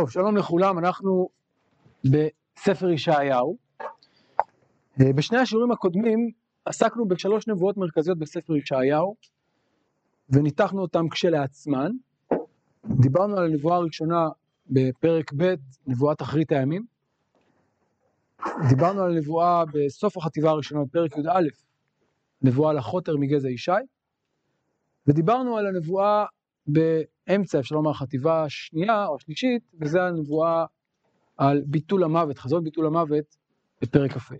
טוב, שלום לכולם, אנחנו בספר ישעיהו. אה, בשני השיעורים הקודמים עסקנו בשלוש נבואות מרכזיות בספר ישעיהו, וניתחנו אותן כשלעצמן. דיברנו על הנבואה הראשונה בפרק ב', נבואת אחרית הימים. דיברנו על הנבואה בסוף החטיבה הראשונה, בפרק י"א, נבואה לחוטר מגזע ישי. ודיברנו על הנבואה באמצע, אפשר לומר, החטיבה השנייה או השלישית, וזה הנבואה על ביטול המוות, חזון ביטול המוות בפרק כ"ה.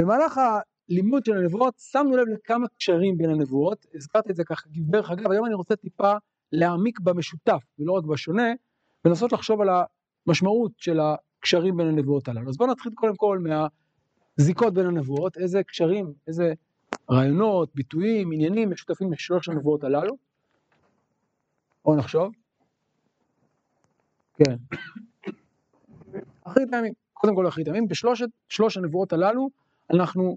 במהלך הלימוד של הנבואות שמנו לב לכמה קשרים בין הנבואות, הזכרתי את זה ככה דרך אגב, היום אני רוצה טיפה להעמיק במשותף ולא רק בשונה, ולנסות לחשוב על המשמעות של הקשרים בין הנבואות הללו. אז בואו נתחיל קודם כל מהזיקות בין הנבואות, איזה קשרים, איזה רעיונות, ביטויים, עניינים משותפים לשלוש הנבואות הללו. בואו נחשוב. כן. אחרית הימים, קודם כל אחרית הימים, בשלושת, שלוש הנבואות הללו אנחנו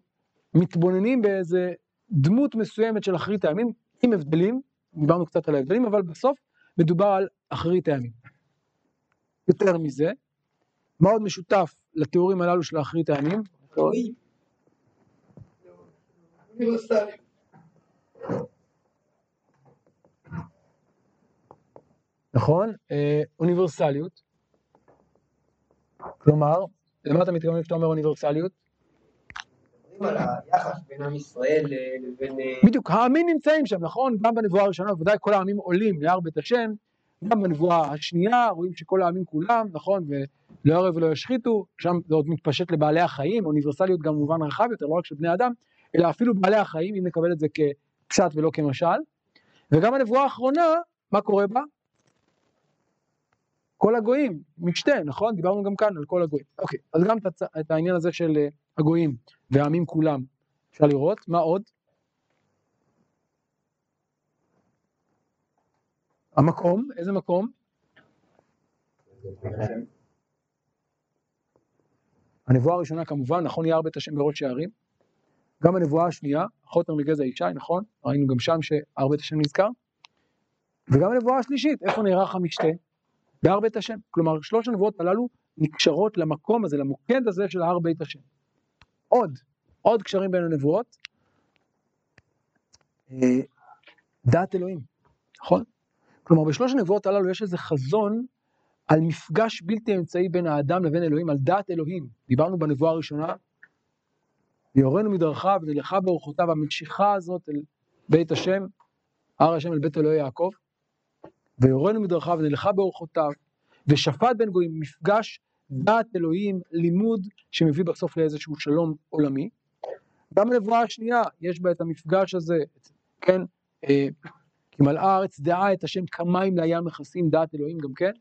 מתבוננים באיזה דמות מסוימת של אחרית הימים, עם הבדלים, דיברנו קצת על ההבדלים, אבל בסוף מדובר על אחרית הימים. יותר מזה, מה עוד משותף לתיאורים הללו של אחרית הימים? נכון? אה, אוניברסליות. כלומר, למה אתה מתכוון כשאתה אומר אוניברסליות? על היחס בין עם ישראל לבין... אה, בדיוק, העמים נמצאים שם, נכון? גם בנבואה הראשונה, ודאי כל העמים עולים להר בית השם, גם בנבואה השנייה רואים שכל העמים כולם, נכון? ולא ירא ולא ישחיתו, שם זה עוד מתפשט לבעלי החיים, אוניברסליות גם במובן רחב יותר, לא רק של בני אדם, אלא אפילו בעלי החיים, אם נקבל את זה כפשט ולא כמשל. וגם הנבואה האחרונה, מה קורה בה? כל הגויים, משתה, נכון? דיברנו גם כאן על כל הגויים. אוקיי, אז גם את העניין הזה של אה, הגויים והעמים כולם אפשר לראות. מה עוד? המקום, איזה מקום? הנבואה הראשונה כמובן, נכון יער בית השם בראש שערים. גם הנבואה השנייה, חוטר מגזע ישי, נכון? ראינו גם שם שהר בית השם נזכר. וגם הנבואה השלישית, איפה נערך המשתה? בהר בית השם. כלומר, שלוש הנבואות הללו נקשרות למקום הזה, למוקד הזה של הר בית השם. עוד, עוד קשרים בין הנבואות. אה, דעת אלוהים, נכון? כלומר, בשלוש הנבואות הללו יש איזה חזון על מפגש בלתי אמצעי בין האדם לבין אלוהים, על דעת אלוהים. דיברנו בנבואה הראשונה, ויורנו מדרכיו ונלכה באורחותיו, המשיכה הזאת אל בית השם, הר השם אל בית אלוהי יעקב. ויורנו מדרכיו ונלכה באורחותיו, ושפט בין גויים, מפגש דעת אלוהים, לימוד שמביא בסוף לאיזשהו שלום עולמי. גם הנבואה השנייה, יש בה את המפגש הזה, כן, כי מלאה הארץ דעה את השם כמים לים מכסים דעת אלוהים גם כן.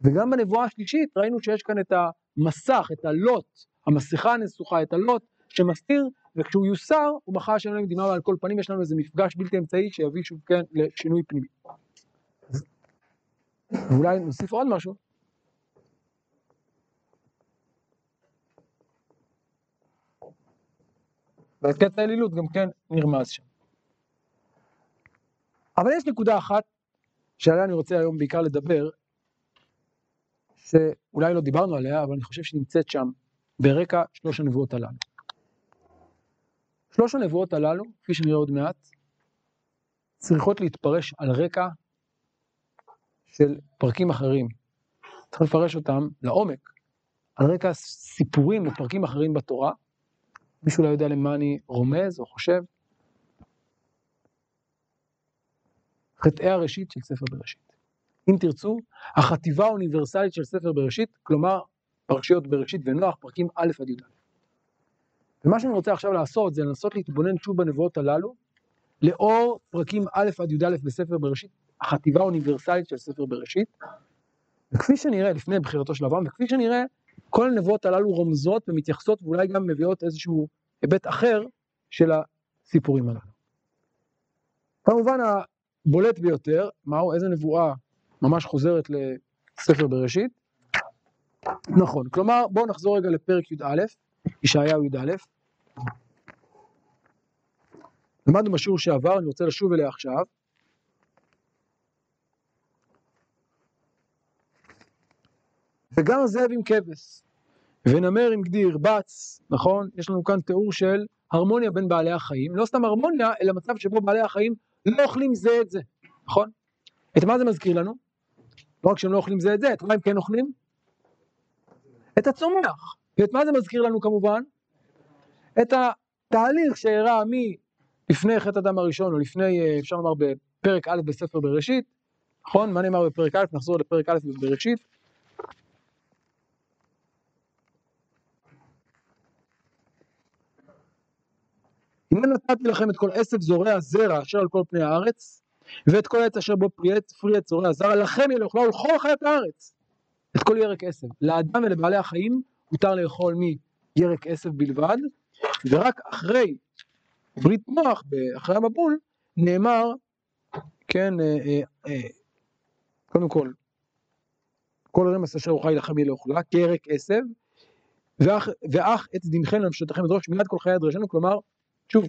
וגם בנבואה השלישית ראינו שיש כאן את המסך, את הלוט, המסכה הנסוכה, את הלוט שמסתיר, וכשהוא יוסר, הוא בחר השם דמעה על כל פנים, יש לנו איזה מפגש בלתי אמצעי שיביא שוב כן לשינוי פנימי. ואולי נוסיף עוד משהו. וקטע האלילות גם כן נרמז שם. אבל יש נקודה אחת שעליה אני רוצה היום בעיקר לדבר, שאולי לא דיברנו עליה, אבל אני חושב שנמצאת שם ברקע שלוש הנבואות הללו. שלוש הנבואות הללו, כפי שנראה עוד מעט, צריכות להתפרש על רקע של פרקים אחרים. צריך לפרש אותם לעומק, על רקע סיפורים ופרקים אחרים בתורה. מישהו לא יודע למה אני רומז או חושב? חטאי הראשית של ספר בראשית. אם תרצו, החטיבה האוניברסלית של ספר בראשית, כלומר פרשיות בראשית ונוח, פרקים א' עד י"א. ומה שאני רוצה עכשיו לעשות זה לנסות להתבונן שוב בנבואות הללו, לאור פרקים א' עד י"א בספר בראשית, החטיבה האוניברסלית של ספר בראשית. וכפי שנראה, לפני בחירתו של אברהם, וכפי שנראה, כל הנבואות הללו רומזות ומתייחסות ואולי גם מביאות איזשהו היבט אחר של הסיפורים הללו. כמובן הבולט ביותר, מהו, איזה נבואה ממש חוזרת לספר בראשית? נכון, כלומר בואו נחזור רגע לפרק י"א, ישעיהו י"א. למדנו בשיעור שעבר, אני רוצה לשוב אליה עכשיו. וגר זאב עם כבש, ונמר עם גדי ירבץ, נכון? יש לנו כאן תיאור של הרמוניה בין בעלי החיים, לא סתם הרמוניה, אלא מצב שבו בעלי החיים לא אוכלים זה את זה, נכון? את מה זה מזכיר לנו? לא רק שהם לא אוכלים זה את זה, את מה הם כן אוכלים? את הצומח. ואת מה זה מזכיר לנו כמובן? את התהליך שאירע מלפני חטא הדם הראשון, או לפני, אה, אפשר לומר, בפרק א' בספר בראשית, נכון? מה נאמר בפרק א'? נחזור לפרק א' בבראשית. הנה נתתי לכם את כל עשב זורע זרע אשר על כל פני הארץ, ואת כל עץ אשר בו פרי עץ, פרי עץ זורע זרע, לכם יהיה לאכלה ולכל חיית הארץ. את כל ירק עשב. לאדם ולבעלי החיים מותר לאכול מירק עשב בלבד, ורק אחרי ברית מוח, אחרי המבול, נאמר, כן, אה, אה, אה, קודם כל, כל רמס אשר אוכל לכם יהיה לאכולה, כירק עשב, ואח, ואח עץ דמכם למשותכם בדרוש מיד כל חיי דרשנו, כלומר, שוב,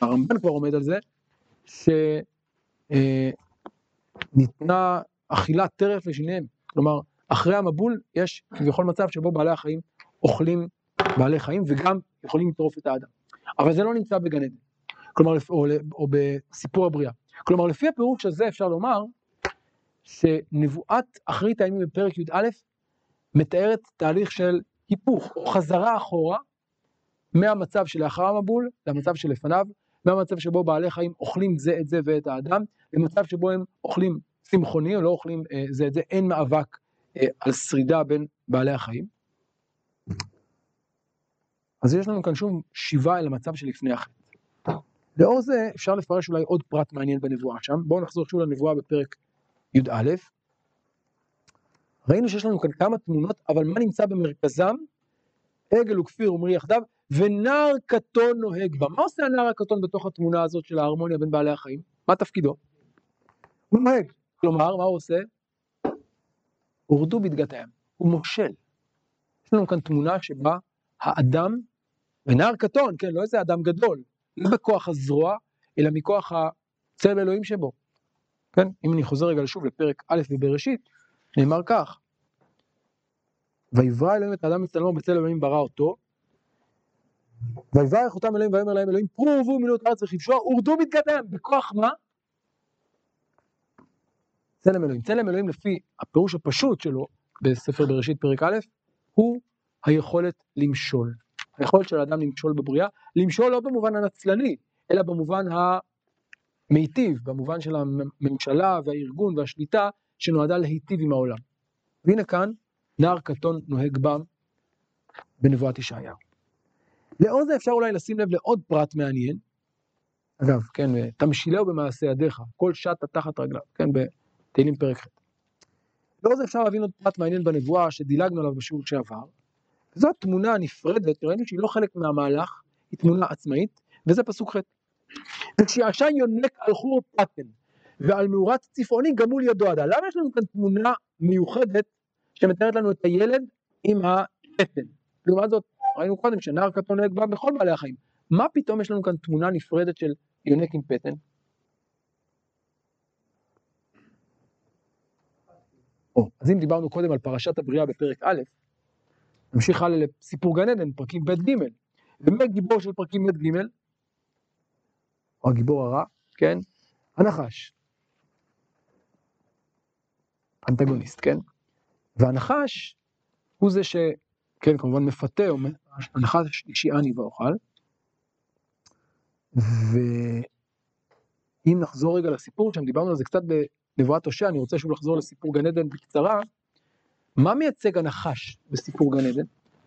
הרמב"ן כבר עומד על זה, שניתנה אכילת טרף לשיניהם, כלומר, אחרי המבול יש כביכול מצב שבו בעלי החיים אוכלים בעלי חיים וגם יכולים לטרוף את האדם. אבל זה לא נמצא בגן עדן, כלומר, או, או בסיפור הבריאה. כלומר, לפי הפירוש הזה אפשר לומר שנבואת אחרית הימים בפרק י"א מתארת תהליך של היפוך או חזרה אחורה מהמצב שלאחר המבול למצב שלפניו, מהמצב שבו בעלי חיים אוכלים זה את זה ואת האדם, למצב שבו הם אוכלים צמחוני או לא אוכלים אה, זה את זה, אין מאבק אה, על שרידה בין בעלי החיים. אז יש לנו כאן שוב שיבה אל המצב שלפני החטא. לאור זה אפשר לפרש אולי עוד פרט מעניין בנבואה שם. בואו נחזור שוב לנבואה בפרק י"א. ראינו שיש לנו כאן כמה תמונות, אבל מה נמצא במרכזם? עגל וכפיר ומרי יחדיו, ונער קטון נוהג בה. מה עושה הנער הקטון בתוך התמונה הזאת של ההרמוניה בין בעלי החיים? מה תפקידו? הוא נוהג. כלומר, מה הוא עושה? הורדו בדגתיהם, הוא מושל. יש לנו כאן תמונה שבה האדם, ונער קטון, כן, לא איזה אדם גדול, לא בכוח הזרוע, אלא מכוח הצלם אלוהים שבו. כן, אם אני חוזר רגע שוב לפרק א' בבראשית, נאמר כך, ויברא אלוהים את האדם בצלמו בצל אלוהים ברא אותו, ויברך אותם אלוהים ויאמר להם אלוהים פרו ורבו מילאו את הארץ וכבשוה ורדו בדגתיהם, בכוח מה? צלם אלוהים. צלם אלוהים לפי הפירוש הפשוט שלו בספר בראשית פרק א', הוא היכולת למשול. היכולת של האדם למשול בבריאה, למשול לא במובן הנצלני, אלא במובן המיטיב, במובן של הממשלה והארגון והשליטה שנועדה להיטיב עם העולם. והנה כאן, נער קטון נוהג בם בנבואת ישעיהו. לאור זה אפשר אולי לשים לב לעוד פרט מעניין. אגב, כן, תמשילהו במעשה ידיך, כל שטה תחת רגליו, כן, תהילים פרק ח'. לאור זה אפשר להבין עוד פרט מעניין בנבואה שדילגנו עליו בשיעור שעבר. זו התמונה הנפרדת, ראינו שהיא לא חלק מהמהלך, היא תמונה עצמאית, וזה פסוק ח'. וכשיעשן יונק על חור פטן ועל מאורת צפעוני גמול ידו עדה. למה יש לנו כאן תמונה מיוחדת שמתארת לנו את הילד עם הפטן? לעומת זאת, ראינו קודם שנער קטון נוהג בה בכל בעלי החיים. מה פתאום יש לנו כאן תמונה נפרדת של יונק עם פטן? אז אם דיברנו קודם על פרשת הבריאה בפרק א', נמשיך הלאה לסיפור גן עדן, פרקים ב' ג', ומי הגיבור של פרקים ב' ג'? או הגיבור הרע, כן? הנחש. אנטגוניסט, כן? והנחש הוא זה. כן, כמובן מפתה, הנחש אישיאני ואוכל. ואם נחזור רגע לסיפור שם, דיברנו על זה קצת נבואת הושע, אני רוצה שוב לחזור לסיפור גן עדן בקצרה. מה מייצג הנחש בסיפור גן עדן?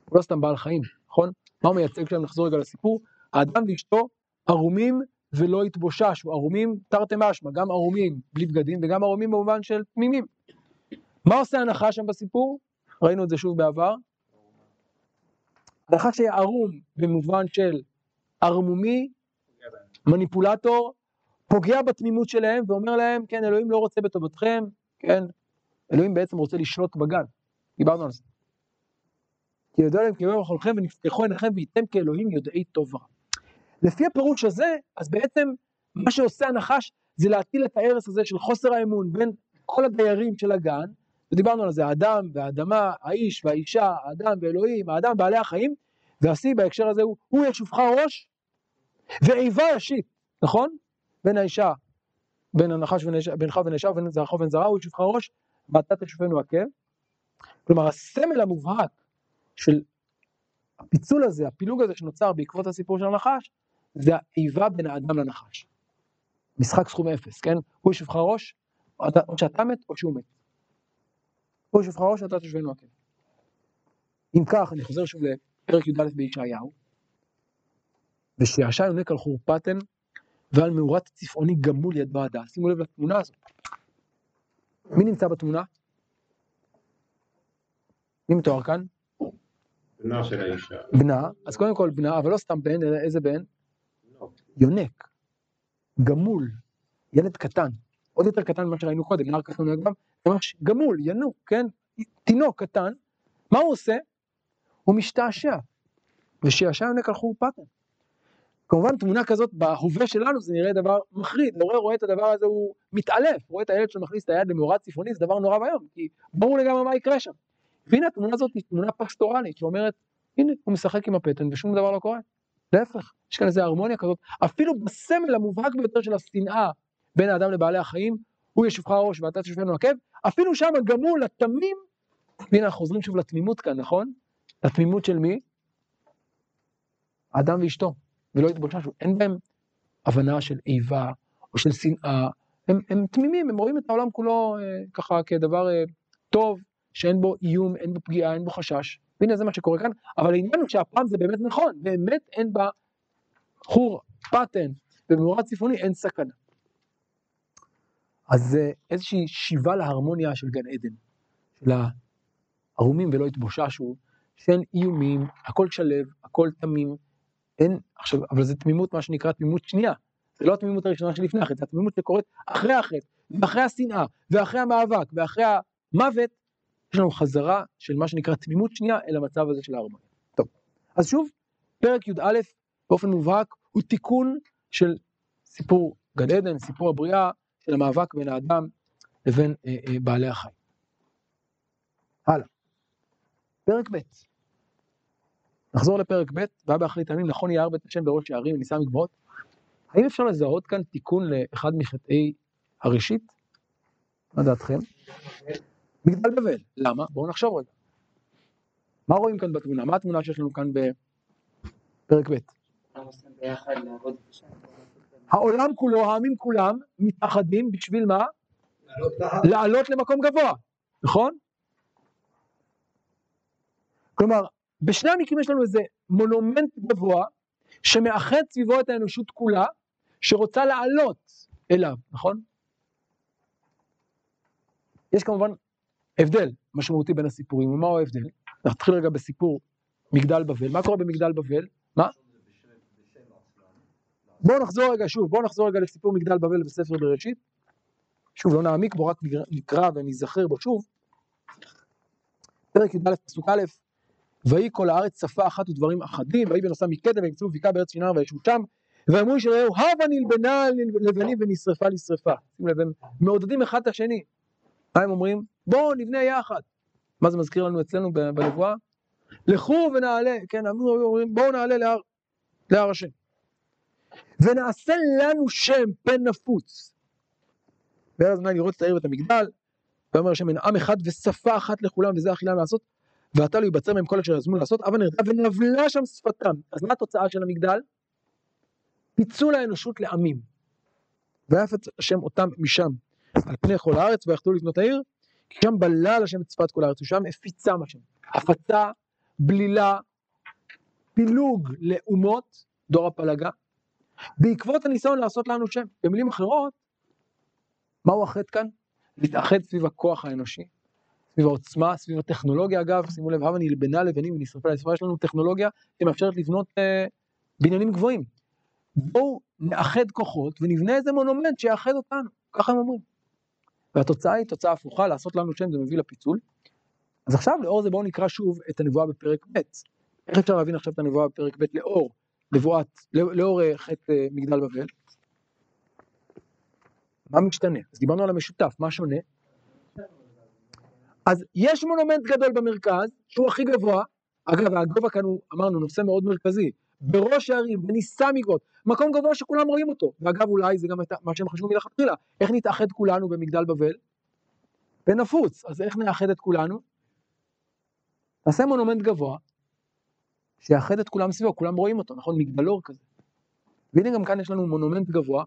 הוא לא סתם בעל חיים, נכון? מה הוא מייצג שם? נחזור רגע לסיפור. האדם ואשתו ערומים ולא התבוששו, ערומים תרתי משמע, גם ערומים בלי בגדים וגם ערומים במובן של תמימים. מה עושה הנחש שם בסיפור? ראינו את זה שוב בעבר. הנחש היה ערום במובן של ערמומי, מניפולטור, פוגע בתמימות שלהם ואומר להם, כן, אלוהים לא רוצה בטובתכם, כן, אלוהים בעצם רוצה לשלוט בגן, דיברנו על זה. כי יודע להם כי יאמר אכולכם ונפתחו עיניכם וייתם כאלוהים יודעי טוב ורע. לפי הפירוש הזה, אז בעצם מה שעושה הנחש זה להטיל את ההרס הזה של חוסר האמון בין כל הדיירים של הגן, ודיברנו על זה, האדם והאדמה, האיש והאישה, האדם ואלוהים, האדם בעלי החיים, והשיא בהקשר הזה הוא, הוא ישופך ראש, ואיבה ישית, נכון? בין האישה, בין הנחש בינך ובין האישה, ובין זרעך ובין זרעה, הוא ישופך ראש, ואתה תשופנו עקב. כלומר, הסמל המובהק של הפיצול הזה, הפילוג הזה שנוצר בעקבות הסיפור של הנחש, זה האיבה בין האדם לנחש. משחק סכום אפס, כן? הוא ישופך ראש, או שאתה מת או שהוא מת. הוא ישופך ראש, אתה תשופנו עקב. אם כך, אני חוזר שוב לפרק י"א בישעיהו, ושיעשע יונק על חורפתן ועל מאורת צפעוני גמול יד בעדה. שימו לב לתמונה הזאת. מי נמצא בתמונה? מי מתואר כאן? בנה של האישה. בנה, אז קודם כל בנה, אבל לא סתם בן, אלא איזה בן? לא. יונק, גמול, ילד קטן, עוד יותר קטן ממה שראינו קודם, נער קטן נוהג בם, ממש גמול, ינוק, כן? תינוק קטן, מה הוא עושה? הוא משתעשע, ושיעשע יונק על חורפתן. כמובן תמונה כזאת בהווה שלנו זה נראה דבר מחריד, הורה רואה את הדבר הזה הוא מתעלף, רואה את הילד שלו מכניס את היד למאורת צפרוני זה דבר נורא ואיום, כי ברור לגמרי מה יקרה שם. והנה התמונה הזאת היא תמונה פסטורלית שאומרת הנה הוא משחק עם הפטן ושום דבר לא קורה. להפך, יש כאן איזה הרמוניה כזאת, אפילו בסמל המובהק ביותר של השנאה בין האדם לבעלי החיים, הוא ישופך ראש ואתה תשופנו עקב, אפילו שם הגמול, התמים, והנה אנחנו חוזרים שוב לתמימות כאן, נכון? לתמימות של מי? האדם ואשתו. ולא התבוששו, אין בהם הבנה של איבה או של שנאה, הם, הם תמימים, הם רואים את העולם כולו אה, ככה כדבר אה, טוב, שאין בו איום, אין בו פגיעה, אין בו חשש. והנה זה מה שקורה כאן, אבל העניין הוא שהפעם זה באמת נכון, באמת אין בה חור, פטן, במאורת צפוני אין סכנה. אז זה איזושהי שיבה להרמוניה של גן עדן, של הערומים ולא התבוששו, שאין איומים, הכל שלב, הכל תמים, אין, עכשיו, אבל זה תמימות, מה שנקרא תמימות שנייה. זה לא התמימות הראשונה שלפני החטא, זה התמימות שקורית אחרי החטא, ואחרי השנאה, ואחרי המאבק, ואחרי המוות, יש לנו חזרה של מה שנקרא תמימות שנייה אל המצב הזה של ההרמוניה. טוב, אז שוב, פרק י"א באופן מובהק הוא תיקון של סיפור גן עדן, סיפור הבריאה, של המאבק בין האדם לבין אה, אה, בעלי החיים. הלאה. פרק ב' נחזור לפרק ב', והיה באחרית הימים, נכון יער בית השם בראש הערים ונישא מגבעות. האם אפשר לזהות כאן תיקון לאחד מחטאי הראשית? מה דעתכם? מגדל בבל. למה? בואו נחשוב רגע. מה רואים כאן בתמונה? מה התמונה שיש לנו כאן בפרק ב'? העולם כולו, העמים כולם, מתאחדים בשביל מה? לעלות למקום גבוה, נכון? כלומר, בשני המקרים יש לנו איזה מונומנט גבוה שמאחד סביבו את האנושות כולה, שרוצה לעלות אליו, נכון? יש כמובן הבדל משמעותי בין הסיפורים, ומהו ההבדל? נתחיל רגע בסיפור מגדל בבל, מה קורה במגדל בבל? מה? בואו נחזור רגע שוב, בואו נחזור רגע לסיפור מגדל בבל בספר בראשית. שוב, לא נעמיק בו, רק נקרא ונזכר בו שוב. פרק י"א פסוק א', ויהי כל הארץ שפה אחת ודברים אחדים, ויהי בנוסם מקדם וימצאו בקעה בארץ שינר וישבו שם, ואמרו איש רעהו הבה נלבנה לבנים ונשרפה לשרפה. שימו לב, הם מעודדים אחד את השני. מה הם אומרים? בואו נבנה יחד. מה זה מזכיר לנו אצלנו בנבואה? לכו ונעלה, כן, אומרים בואו נעלה להר, להר השם. ונעשה לנו שם פן נפוץ. ואז מה לראות את העיר ואת המגדל, ואומר השם אין עם אחד ושפה אחת לכולם וזה אכילם לעשות ועתה לא ייבצר מהם כל אשר יזמו לעשות, אבל נרדה ונבלה שם שפתם. אז מה התוצאה של המגדל? פיצול האנושות לעמים. ויפץ השם אותם משם על פני כל הארץ ויחדלו לבנות העיר, כי שם בלל השם את שפת כל הארץ, ושם הפיצם השם. הפצה, בלילה, פילוג לאומות, דור הפלגה, בעקבות הניסיון לעשות לנו שם. במילים אחרות, מהו החטא כאן? להתאחד סביב הכוח האנושי, סביב העוצמה, סביב הטכנולוגיה אגב, שימו לב, הבה נלבנה לבנים ונשרפה לשרפה, יש לנו טכנולוגיה שמאפשרת לבנות אה, בניינים גבוהים. בואו נאחד כוחות ונבנה איזה מונומנט שיאחד אותנו, ככה הם אומרים. והתוצאה היא תוצאה הפוכה, לעשות לנו שם זה מביא לפיצול. אז עכשיו לאור זה בואו נקרא שוב את הנבואה בפרק ב'. איך אפשר להבין עכשיו את הנבואה בפרק ב' לאור נבואת, לא, לאור חטא אה, מגדל בבל? מה משתנה? אז דיברנו על המשותף, מה שונה? אז יש מונומנט גדול במרכז, שהוא הכי גבוה, אגב, הגובה כאן הוא, אמרנו, נושא מאוד מרכזי, בראש הערים, בניסה מגבות, מקום גבוה שכולם רואים אותו, ואגב, אולי זה גם מה שהם חשבו מלכתחילה, איך נתאחד כולנו במגדל בבל? בנפוץ, אז איך נאחד את כולנו? נעשה מונומנט גבוה, שיאחד את כולם סביבו, כולם רואים אותו, נכון? מגדלור כזה. והנה גם כאן יש לנו מונומנט גבוה,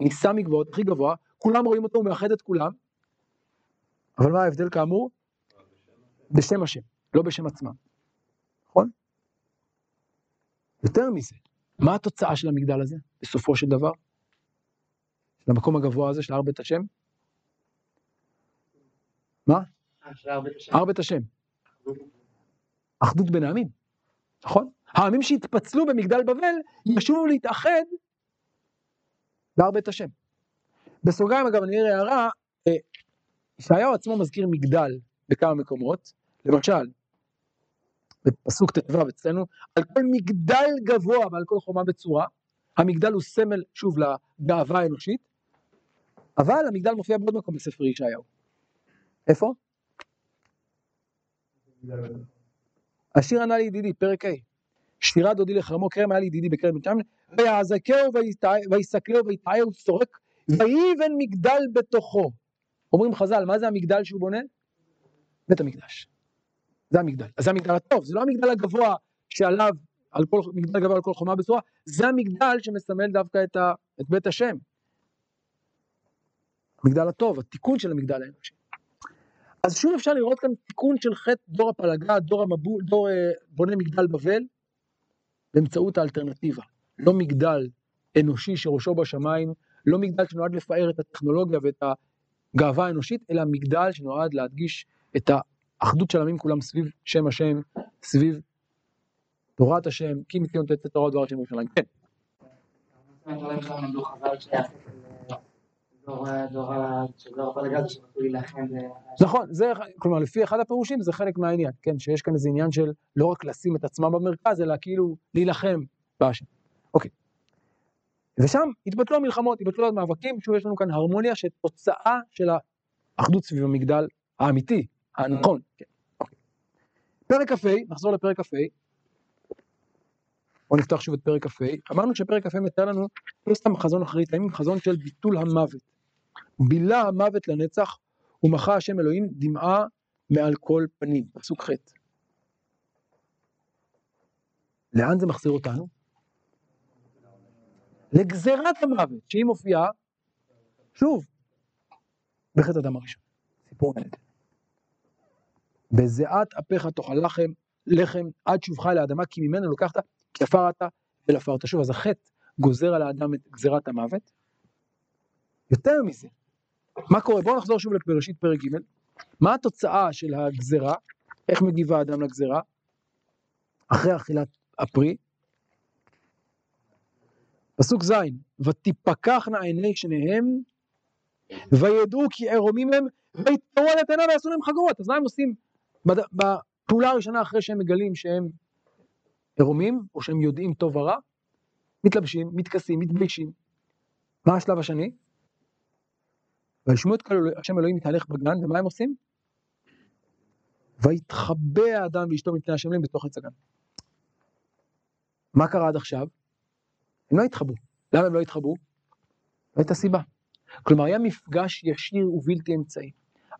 ניסה מגבוהות, הכי גבוה, כולם רואים אותו, הוא מאחד את כולם, אבל מה ההבדל כאמור? בשם השם, לא בשם עצמם, נכון? יותר מזה, מה התוצאה של המגדל הזה, בסופו של דבר? של המקום הגבוה הזה, של הר בית השם? מה? אה. הר בית השם. אחדות בין העמים, נכון? העמים שהתפצלו במגדל בבל ישובו להתאחד בהר בית השם. בסוגריים אגב אני אראה הערה, אה, ישעיהו עצמו מזכיר מגדל בכמה מקומות, למשל, בפסוק ט"ו אצלנו, על כל מגדל גבוה ועל כל חומה בצורה, המגדל הוא סמל, שוב, לגאווה האנושית, אבל המגדל מופיע בעוד מקום בספר ישעיהו. איפה? השיר ענה לי ידידי, פרק ה', שירה דודי לחרמו, כרם היה לי ידידי בכרם בית שמש, ויעזקהו ויסקלהו ויתעהו שורק, ויבן מגדל בתוכו. אומרים חז"ל, מה זה המגדל שהוא בונה? בית המקדש. זה המגדל. זה המגדל הטוב, זה לא המגדל הגבוה שעליו, על כל, מגדל גבוה על כל חומה בצורה, זה המגדל שמסמל דווקא את, ה, את בית השם. המגדל הטוב, התיקון של המגדל האנושי. אז שוב אפשר לראות כאן תיקון של חטא דור הפלגה, דור המבול, דור אה, בונה מגדל בבל, באמצעות האלטרנטיבה. לא מגדל אנושי שראשו בשמיים, לא מגדל שנועד לפאר את הטכנולוגיה ואת הגאווה האנושית, אלא מגדל שנועד להדגיש את האחדות של עמים כולם סביב שם השם, סביב תורת השם, כי מציון תצא תורה ודבר השם ירושלים. כן. נכון, זה, כלומר לפי אחד הפירושים זה חלק מהעניין, כן, שיש כאן איזה עניין של לא רק לשים את עצמם במרכז, אלא כאילו להילחם בהשם. אוקיי. ושם התבטלו המלחמות, התבטלו המאבקים, שוב יש לנו כאן הרמוניה שתוצאה של האחדות סביב המגדל האמיתי, הנכון. כן. אוקיי. פרק כ"ה, נחזור לפרק כ"ה. בואו נפתח שוב את פרק כ"ה. אמרנו שפרק כ"ה מתאר לנו לא סתם חזון אחרית הימים, חזון של ביטול המוות. בילה המוות לנצח ומחה השם אלוהים דמעה מעל כל פנים, פסוק ח'. לאן זה מחזיר אותנו? לגזירת המוות, שהיא מופיעה, שוב, בחטא הדם הראשון, סיפור נהדר. בזיעת אפיך תאכל לחם, לחם עד שובך אל האדמה, כי ממנו לוקחת, כי עפר אתה ולעפרת. שוב, אז החטא גוזר על האדם את גזירת המוות. יותר מזה, מה קורה? בואו נחזור שוב לבראשית פרק ג', מה התוצאה של הגזרה? איך מגיב האדם לגזרה? אחרי אכילת הפרי. פסוק ז', ותפקחנה עיני שניהם, וידעו כי ערומים הם, ויתפרו על עיניהם ויעשו להם חגורות. אז מה הם עושים. בפעולה הראשונה אחרי שהם מגלים שהם ערומים, או שהם יודעים טוב ורע? מתלבשים, מתכסים, מתביישים. מה השלב השני? וישמעו את קול השם אלוהים מתהלך בגן, ומה הם עושים? ויתחבא האדם ואשתו מפני השם אלוהים בתוך עץ הגן. מה קרה עד עכשיו? הם לא התחבאו. למה הם לא התחבאו? לא הייתה סיבה. כלומר, היה מפגש ישיר ובלתי אמצעי.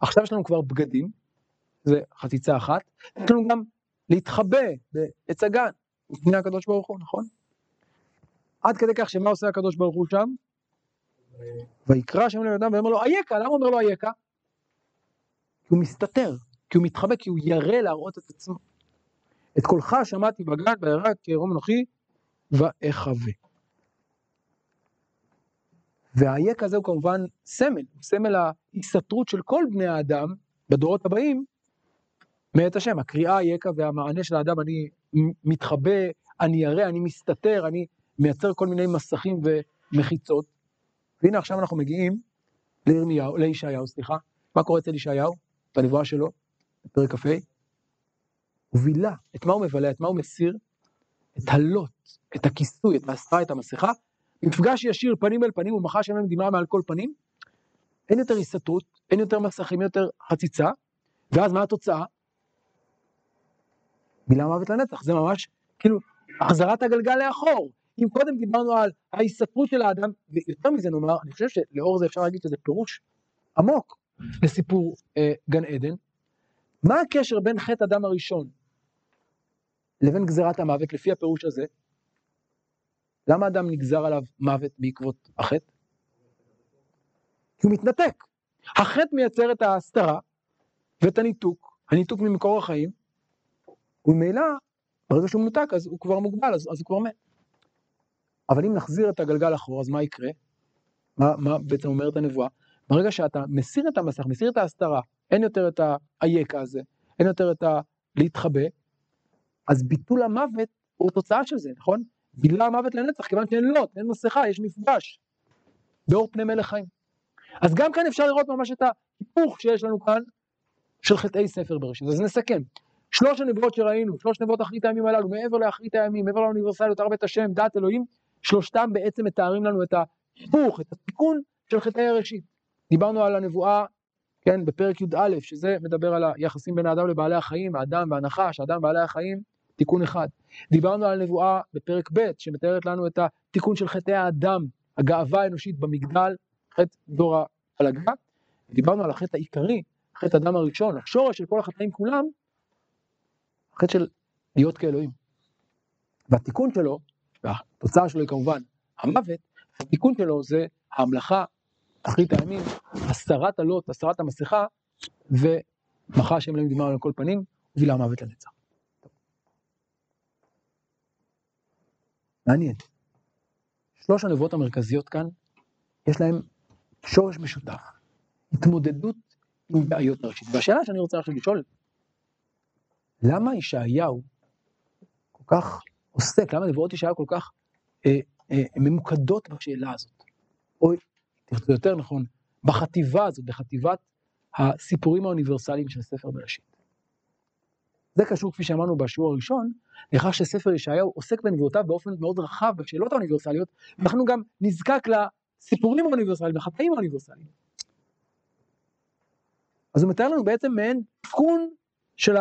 עכשיו יש לנו כבר בגדים, זה חציצה אחת, יש לנו גם להתחבא בעץ הגן, לפני הקדוש ברוך הוא, נכון? עד כדי כך שמה עושה הקדוש ברוך הוא שם? ויקרא השם אדם ואומר לו אייכה, למה אומר לו אייכה? כי הוא מסתתר, כי הוא מתחבא, כי הוא ירא להראות את עצמו. את קולך שמעתי בגן וירא כערום אנוכי ואחווה. והאייק הזה הוא כמובן סמל, הוא סמל ההסתתרות של כל בני האדם בדורות הבאים מאת השם. הקריאה אייכה והמענה של האדם, אני מתחבא, אני ירא, אני מסתתר, אני מייצר כל מיני מסכים ומחיצות. והנה עכשיו אנחנו מגיעים לירמיהו, לישעיהו, סליחה. מה קורה אצל ישעיהו? בנבואה שלו, בפרק כ"ה. הוא בילה. את מה הוא מבלה? את מה הוא מסיר? את הלוט, את הכיסוי, את ההסתרה, את המסכה. מפגש ישיר פנים אל פנים, ומחה שם דמעה מעל כל פנים. אין יותר הסתתרות, אין יותר מסכים, אין יותר חציצה. ואז מה התוצאה? מילה מוות לנצח, זה ממש כאילו החזרת הגלגל לאחור. אם קודם דיברנו על ההסתפרות של האדם, ויותר מזה נאמר, אני חושב שלאור זה אפשר להגיד שזה פירוש עמוק לסיפור אה, גן עדן, מה הקשר בין חטא אדם הראשון לבין גזירת המוות לפי הפירוש הזה? למה אדם נגזר עליו מוות בעקבות החטא? כי הוא מתנתק. החטא מייצר את ההסתרה ואת הניתוק, הניתוק ממקור החיים, וממילא, ברגע שהוא מנותק אז הוא כבר מוגבל, אז, אז הוא כבר מת. אבל אם נחזיר את הגלגל אחורה, אז מה יקרה? מה, מה בעצם אומרת הנבואה? ברגע שאתה מסיר את המסך, מסיר את ההסתרה, אין יותר את האייקה הזה, אין יותר את ה... להתחבא, אז ביטול המוות הוא תוצאה של זה, נכון? בילה המוות לנצח, כיוון שאין לוט, אין מסכה, יש מפגש. באור פני מלך חיים. אז גם כאן אפשר לראות ממש את ההיפוך שיש לנו כאן של חטאי ספר בראשית. אז נסכם. שלוש הנבואות שראינו, שלוש נבואות אחרית הימים הללו, מעבר לאחרית הימים, מעבר לאוניברסליות, הר בית השם, דת אלוהים, שלושתם בעצם מתארים לנו את ההיפוך, את התיקון של חטאי הראשית. דיברנו על הנבואה, כן, בפרק י"א, שזה מדבר על היחסים בין האדם לבעלי החיים, האדם והנחש, האדם ובעלי החיים, תיקון אחד. דיברנו על הנבואה בפרק ב', שמתארת לנו את התיקון של חטאי האדם, הגאווה האנושית במגדל, חטא דור ההלגה. דיברנו על החטא העיקרי, חטא אדם הראשון, השורש של כל החטאים כולם, החטא של להיות כאלוהים. והתיקון שלו, והתוצאה שלו היא כמובן המוות, התיקון שלו זה ההמלכה, תכלית הימים, הסרת הלוט, הסרת המסכה, ומחה השם אלוהים דמעה על כל פנים, ובילה המוות לנצח. מעניין. שלוש הנבואות המרכזיות כאן, יש להם שורש משותף, התמודדות עם בעיות הראשית. והשאלה שאני רוצה עכשיו לשאול, למה ישעיהו כל כך עוסק, למה נבואות ישעיהו כל כך אה, אה, ממוקדות בשאלה הזאת? או יותר נכון, בחטיבה הזאת, בחטיבת הסיפורים האוניברסליים של ספר בראשית. זה קשור, כפי שאמרנו בשיעור הראשון, לכך שספר ישעיהו עוסק בנבואותיו באופן מאוד רחב בשאלות האוניברסליות, ואנחנו גם נזקק לסיפורים האוניברסליים, לחטאים האוניברסליים. אז הוא מתאר לנו בעצם מעין תיקון של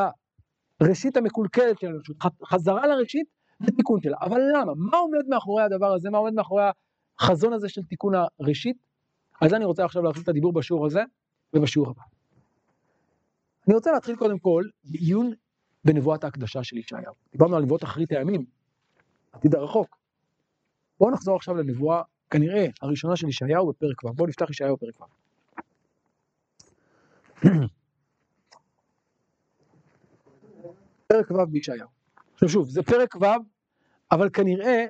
הראשית המקולקלת של האנושות, חזרה לראשית ותיקון שלה. אבל למה? מה עומד מאחורי הדבר הזה? מה עומד מאחורי החזון הזה של תיקון הראשית? אז אני רוצה עכשיו להתחיל את הדיבור בשיעור הזה ובשיעור הבא. אני רוצה להתחיל קודם כל בעיון בנבואת ההקדשה של ישעיהו. דיברנו על נבואות אחרית הימים, עתיד הרחוק. בואו נחזור עכשיו לנבואה, כנראה, הראשונה של ישעיהו בפרק ו'. בואו נפתח ישעיהו בפרק ו'. פרק ו' בישעיהו. עכשיו שוב, זה פרק ו', אבל כנראה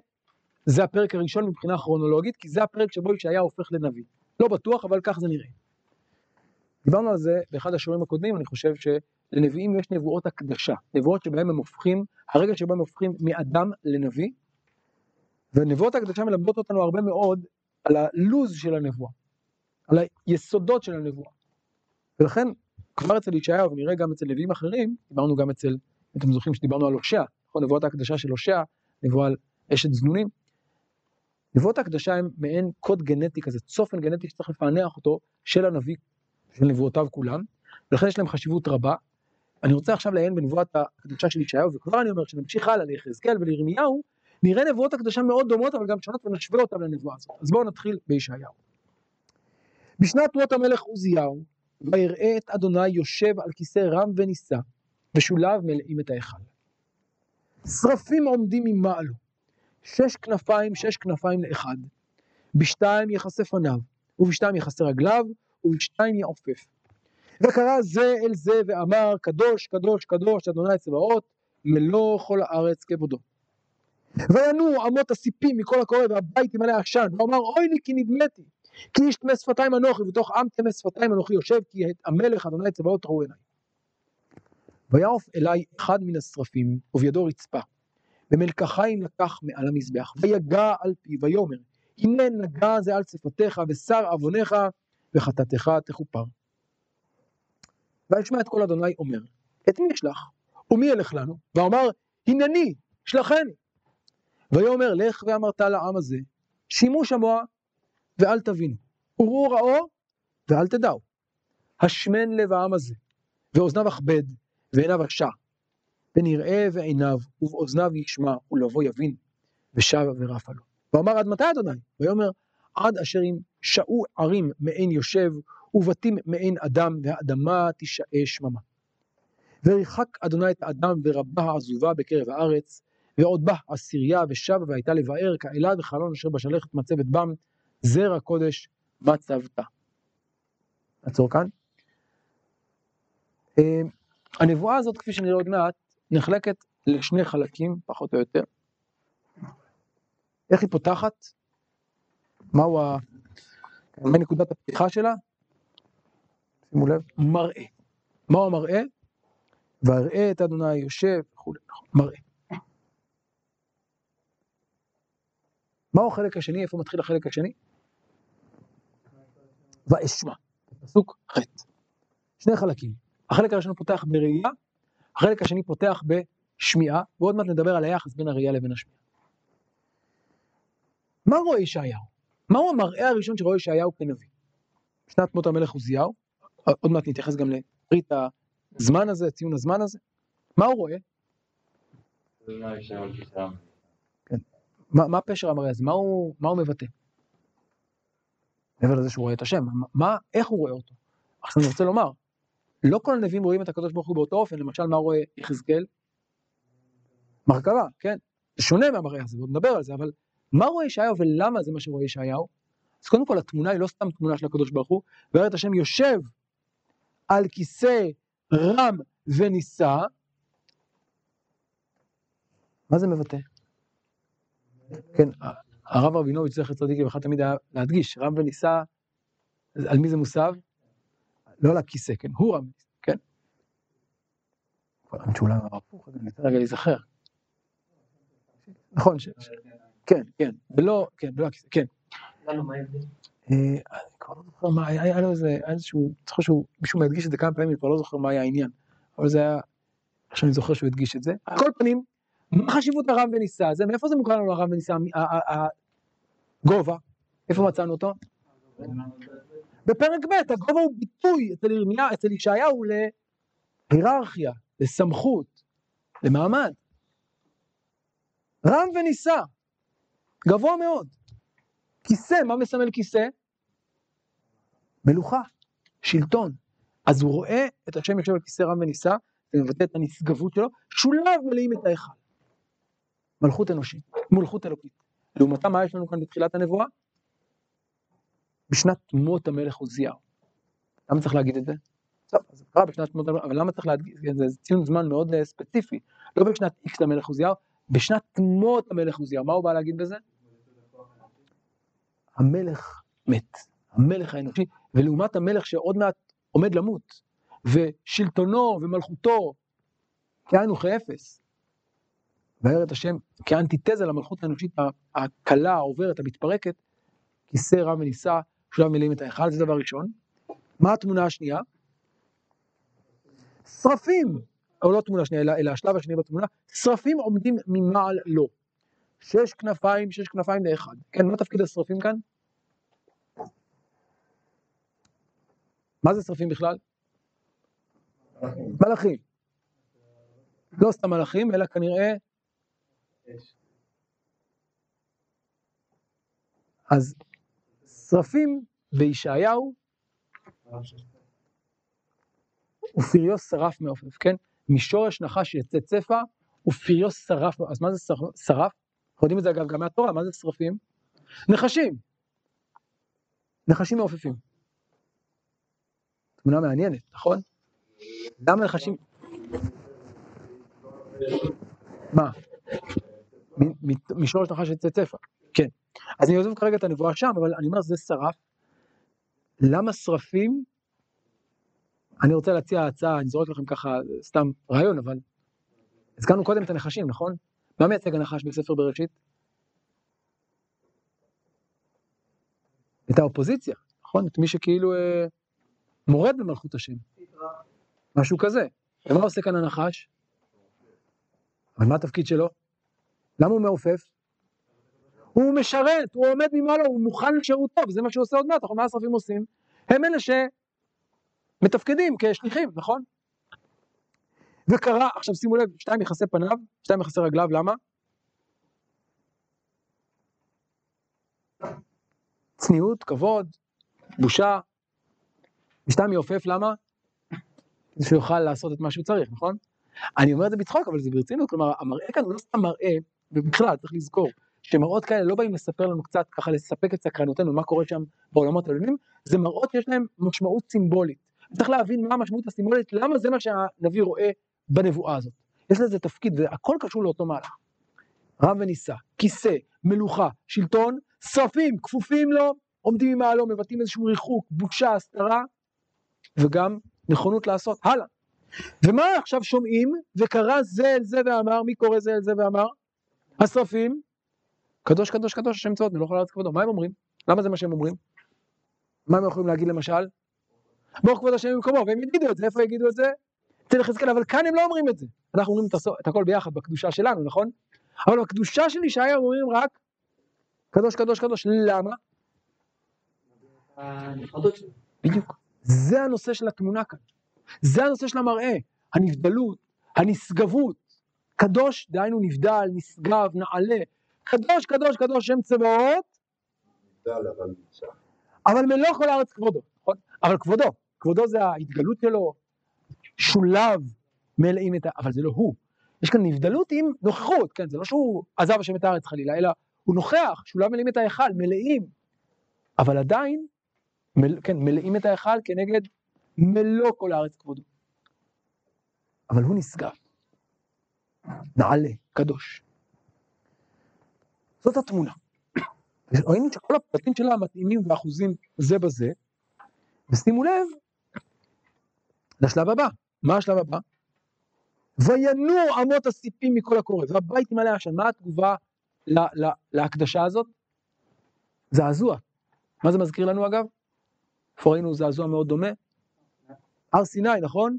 זה הפרק הראשון מבחינה כרונולוגית, כי זה הפרק שבו ישעיהו הופך לנביא. לא בטוח, אבל כך זה נראה. דיברנו על זה באחד השיעורים הקודמים, אני חושב שלנביאים יש נבואות הקדשה, נבואות שבהם הם הופכים, הרגע שבהם הם הופכים מאדם לנביא, ונבואות הקדשה מלמדות אותנו הרבה מאוד על הלוז של הנבואה, על היסודות של הנבואה. ולכן, כבר אצל ישעיהו, ונראה גם אצל נביאים אחרים, דיברנו גם אצל, אתם זוכרים שדיברנו על הושע, נכון, נבואות ההקדשה של הושע, נבואה על אשת זנונים. נבואות ההקדשה הם מעין קוד גנטי כזה, צופן גנטי שצריך לפענח אותו של הנביא של נבואותיו כולם, ולכן יש להם חשיבות רבה. אני רוצה עכשיו לעיין בנבואת הקדושה של ישעיהו, וכבר אני אומר שנמשיך הלאה ליחזקאל ולירמיהו, נראה נבואות הקדשה מאוד דומות, אבל גם שונות ונשווה אותן לנבואה הזאת. אז בואו נתחיל בישעיהו. בשנת תנועות המלך עוזיהו, ויראה את אדוני יושב על כיסא רם ונישא, ושוליו מלאים את ההיכל. שרפים עומדים ממעלו, שש כנפיים, שש כנפיים לאחד, בשתיים יכסה פניו, ובשתיים יכסה רגליו, ובשתיים יעופף. וקרא זה אל זה ואמר, קדוש, קדוש, קדוש, אדוני צבאות, מלוא כל הארץ כבודו. וינועו אמות הסיפים מכל הקורא והבית ימלא עשן, ואומר אוי לי כי נדמתי, כי איש טמא שפתיים אנוכי, ובתוך עם טמא שפתיים אנוכי יושב, כי את המלך אדוני צבאות ראו עיניי. ויעוף אליי אחד מן השרפים, ובידו רצפה, ומלקחיים לקח מעל המזבח, ויגע על פיו, ויאמר, הנה נגע זה על שפתיך, ושר עוונך, וחטאתך תכופר. וישמע את כל אדוני אומר, את מי אשלח? ומי ילך לנו? ואומר, הנני, שלחני. ויאמר, לך ואמרת לעם הזה, שימו שמוע ואל תבינו, וראו ראו ואל תדעו. השמן לב העם הזה, ואוזניו אכבד, ועיניו עשע, פן יראה ועיניו, ובאוזניו ישמע, ולבוא יבין, ושב ורפה לו. ואמר עד מתי אדוני? ויאמר עד אשר אם שעו ערים מעין יושב, ובתים מעין אדם, והאדמה תישאה שממה. וריחק אדוני את האדם ורבה העזובה בקרב הארץ, ועוד בא עשירייה ושבה והייתה לבאר כאלעד וחלון אשר בשלכת מצבת בם, זרע קודש מצבתה. נעצור כאן. אה, הנבואה הזאת, כפי שנראה עוד מעט, נחלקת לשני חלקים, פחות או יותר. איך היא פותחת? מהו ה... מה נקודת הפתיחה שלה? שימו לב, מראה. מהו המראה? ואראה את אדוני יושב וכולי, נכון, מראה. מהו החלק השני? איפה מתחיל החלק השני? ואשמע, פסוק ח'. שני חלקים. החלק הראשון פותח בראייה, החלק השני פותח בשמיעה, ועוד מעט נדבר על היחס בין הראייה לבין השמיעה. מה רואה ישעיהו? מהו המראה הראשון שרואה ישעיהו כנביא? שנת מות המלך עוזיהו, עוד מעט נתייחס גם לפריט הזמן הזה, ציון הזמן הזה. מה הוא רואה? כן. מה, מה פשר המראה הזה? מה הוא, מה הוא מבטא? מעבר לזה שהוא רואה את השם, מה, איך הוא רואה אותו? עכשיו אני רוצה לומר, לא כל הנביאים רואים את הקדוש ברוך הוא באותו אופן, למשל מה רואה יחזקאל? מרכבה, כן? זה שונה מהמראה הזה, ועוד נדבר על זה, אבל מה רואה ישעיהו ולמה זה מה שרואה ישעיהו? אז קודם כל התמונה היא לא סתם תמונה של הקדוש ברוך הוא, את השם יושב על כיסא רם ונישא, מה זה מבטא? כן, הרב רבינוביץ' זכר צדיק לברכה תמיד היה להדגיש, רם ונישא, על מי זה מוסב? לא על הכיסא, כן, הוא רם, כן. האמת שאולי הוא הפוך, אני רוצה רגע להיזכר. נכון, כן, כן, ולא, כן, ולא הכיסא, כן. אה, אני כבר לא זוכר מה, היה לו איזה, היה איזשהו, זוכר שהוא, מישהו מדגיש את זה כמה פעמים, אני כבר לא זוכר מה היה העניין, אבל זה היה, עכשיו אני זוכר שהוא הדגיש את זה. על כל פנים, מה חשיבות הרם ונישא הזה? מאיפה זה מוכר לנו הרם ונישא? הגובה, איפה מצאנו אותו? בפרק ב', הגובה הוא ביטוי אצל ירמיה, אצל ישעיהו להיררכיה, לסמכות, למעמד. רם ונישא, גבוה מאוד. כיסא, מה מסמל כיסא? מלוכה, שלטון. אז הוא רואה את השם יושב על כיסא רם ונישא, זה מבטא את הנשגבות שלו, שוליו מלאים את ההיכל. מלכות אנושית, מלכות אלוקית. לעומתה, מה יש לנו כאן בתחילת הנבואה? בשנת מות המלך עוזיהו. למה צריך להגיד את זה? טוב, אז זה קרה בשנת מות המלך, אבל למה צריך להגיד, זה ציון זמן מאוד אה, ספציפי. לא בשנת איקס למלך עוזיהו, בשנת מות המלך עוזיהו. מה הוא בא להגיד בזה? המלך מת, המלך האנושי, ולעומת המלך שעוד מעט עומד למות, ושלטונו ומלכותו כאין וכאפס. וארץ את השם כאנטיתזה למלכות האנושית הקלה, העוברת, המתפרקת, כיסא רם ונישא, שולם מילים את ההיכל, זה דבר ראשון. מה התמונה השנייה? שרפים, או לא תמונה שנייה, אלא, אלא השלב השני בתמונה, שרפים עומדים ממעל לו. שש כנפיים, שש כנפיים לאחד. כן, מה תפקיד השרפים כאן? מה זה שרפים בכלל? מלאכים. לא סתם מלאכים, אלא כנראה... אז שרפים בישעיהו ופריו שרף מעופף, כן? משורש נחש יצא צפה ופריו שרף, אז מה זה שרף? אנחנו יודעים את זה אגב גם מהתורה, מה זה שרפים? נחשים. נחשים מעופפים. תמונה מעניינת, נכון? למה נחשים... מה? משורש נחש יצא צפה. אז אני עוזב כרגע את הנבואה שם, אבל אני אומר, זה שרף. למה שרפים? אני רוצה להציע הצעה, אני זורק לכם ככה סתם רעיון, אבל הזכרנו קודם את הנחשים, נכון? מה מייצג הנחש בספר בראשית? את האופוזיציה, נכון? את מי שכאילו אה, מורד במלכות השם. משהו כזה. ומה עושה כאן הנחש? אבל מה התפקיד שלו? למה הוא מעופף? הוא משרת, הוא עומד ממעלה, הוא מוכן לשירותו, וזה מה שהוא עושה עוד מעט, נכון? מה השרפים עושים? הם אלה שמתפקדים כשליחים, נכון? וקרא, עכשיו שימו לב, שתיים מכסה פניו, שתיים מכסה רגליו, למה? צניעות, כבוד, בושה, ושתיים יעופף, למה? כדי שהוא יוכל לעשות את מה שהוא צריך, נכון? אני אומר את זה בצחוק, אבל זה ברצינות, כלומר, המראה כאן הוא לא סתם מראה, ובכלל, צריך לזכור, שמראות כאלה לא באים לספר לנו קצת, ככה לספק את סקרנותנו, מה קורה שם בעולמות העליונים, זה מראות שיש להם משמעות סימבולית. צריך להבין מה המשמעות הסימבולית, למה זה מה שהנביא רואה בנבואה הזאת. יש לזה תפקיד, והכל קשור לאותו מהלך. רם ונישא, כיסא, מלוכה, שלטון, שרפים, כפופים לו, עומדים עם מעלו, מבטאים איזשהו ריחוק, בושה, הסתרה, וגם נכונות לעשות הלאה. ומה עכשיו שומעים? וקרא זה אל זה ואמר, מי קורא זה אל זה ואמר? השרפים, קדוש קדוש קדוש השם צבאות מלוך על הארץ כבודו, מה הם אומרים? למה זה מה שהם אומרים? מה הם יכולים להגיד למשל? ברוך כבוד השם במקומו, והם יגידו את זה, איפה יגידו את זה? אצל יחזקאל, אבל כאן הם לא אומרים את זה. אנחנו אומרים את הכל ביחד בקדושה שלנו, נכון? אבל בקדושה של ישעיה אומרים רק קדוש קדוש קדוש, למה? בדיוק. זה הנושא של התמונה כאן. זה הנושא של המראה, הנבדלות, הנשגבות. קדוש, דהיינו נבדל, נשגב, נעלה. קדוש, קדוש, קדוש, שם צבאות, אבל מלוא כל הארץ כבודו, נכון? אבל כבודו, כבודו זה ההתגלות שלו, שולב, מלאים את ה... אבל זה לא הוא. יש כאן נבדלות עם נוכחות, כן? זה לא שהוא עזב השם את הארץ חלילה, אלא הוא נוכח, שולב מלאים את ההיכל, מלאים. אבל עדיין, מל, כן, מלאים את ההיכל כנגד מלוא כל הארץ כבודו. אבל הוא נשגב. נעלה, קדוש. זאת התמונה. ראינו שכל הפרטים שלה מתאימים באחוזים זה בזה, ושימו לב לשלב הבא. מה השלב הבא? וינועו אמות הסיפים מכל הקורא, והבית ימלא עשן. מה התגובה לה, לה, להקדשה הזאת? זעזוע. מה זה מזכיר לנו אגב? איפה ראינו זעזוע מאוד דומה? הר סיני, נכון?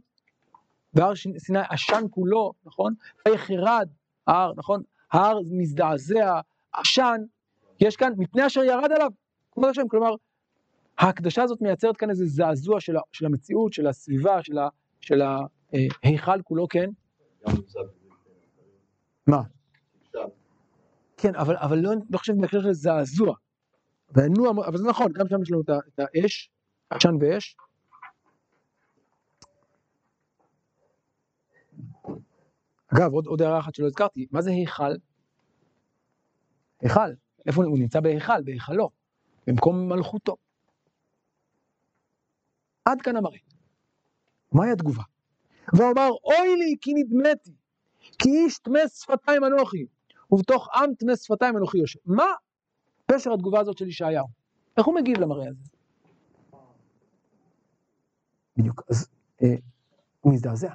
בהר סיני עשן כולו, נכון? ויחרד ההר, נכון? ההר מזדעזע, עשן, יש כאן, מפני אשר ירד עליו, כבוד השם, כלומר, ההקדשה הזאת מייצרת כאן איזה זעזוע של, של המציאות, של הסביבה, של, ה, של ההיכל כולו, כן? מה? כן, אבל, אבל לא, לא חושב בהקשר של זעזוע. והנוע, אבל זה נכון, גם שם יש לנו את האש, עשן ואש. אגב, עוד, עוד הערה אחת שלא הזכרתי, מה זה היכל? היכל, איפה הוא נמצא בהיכל, בהיכלו, במקום מלכותו. עד כאן המראה. מהי התגובה? ואומר, אוי לי כי נדמתי, כי איש טמא שפתיים אנוכי, ובתוך עם טמא שפתיים אנוכי יושב. מה פשר התגובה הזאת של ישעיהו? איך הוא מגיב למראה הזה? בדיוק, אז אה, הוא מזדעזע.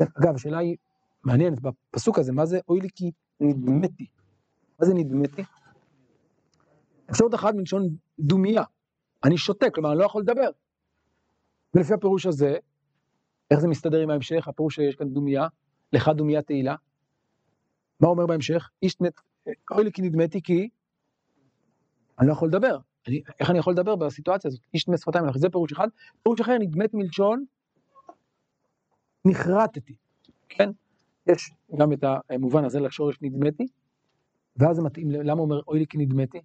אגב, השאלה היא מעניינת, בפסוק הזה, מה זה אוי לי כי נדמתי? מה זה נדמתי? אפשרות אחת מלשון דומייה. אני שותק, כלומר, אני לא יכול לדבר. ולפי הפירוש הזה, איך זה מסתדר עם ההמשך? הפירוש שיש כאן דומייה, לך דומייה תהילה. מה אומר בהמשך? איש מת, אוי לי כי נדמתי כי אני לא יכול לדבר. אני, איך אני יכול לדבר בסיטואציה הזאת? איש טמא שפתיים, זה פירוש אחד. פירוש אחר, נדמת מלשון נחרטתי, כן? יש גם את המובן הזה לשורש נדמתי, ואז זה מתאים, למה הוא אומר אוי לי כי נדמתי?